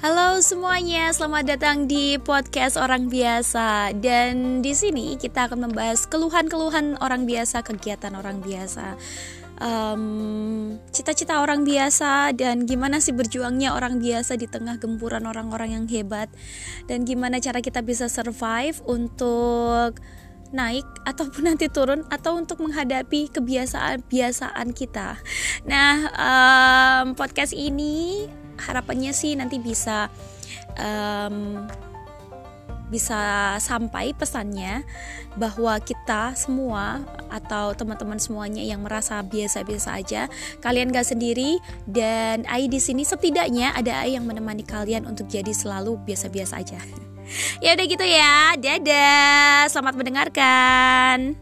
Halo semuanya, selamat datang di podcast orang biasa. Dan di sini kita akan membahas keluhan-keluhan orang biasa, kegiatan orang biasa, um, cita-cita orang biasa, dan gimana sih berjuangnya orang biasa di tengah gempuran orang-orang yang hebat, dan gimana cara kita bisa survive untuk naik ataupun nanti turun atau untuk menghadapi kebiasaan-kebiasaan kita. Nah, um, podcast ini harapannya sih nanti bisa um, bisa sampai pesannya bahwa kita semua atau teman-teman semuanya yang merasa biasa-biasa aja kalian gak sendiri dan Ai di sini setidaknya ada Ai yang menemani kalian untuk jadi selalu biasa-biasa aja. Ya udah gitu ya dadah selamat mendengarkan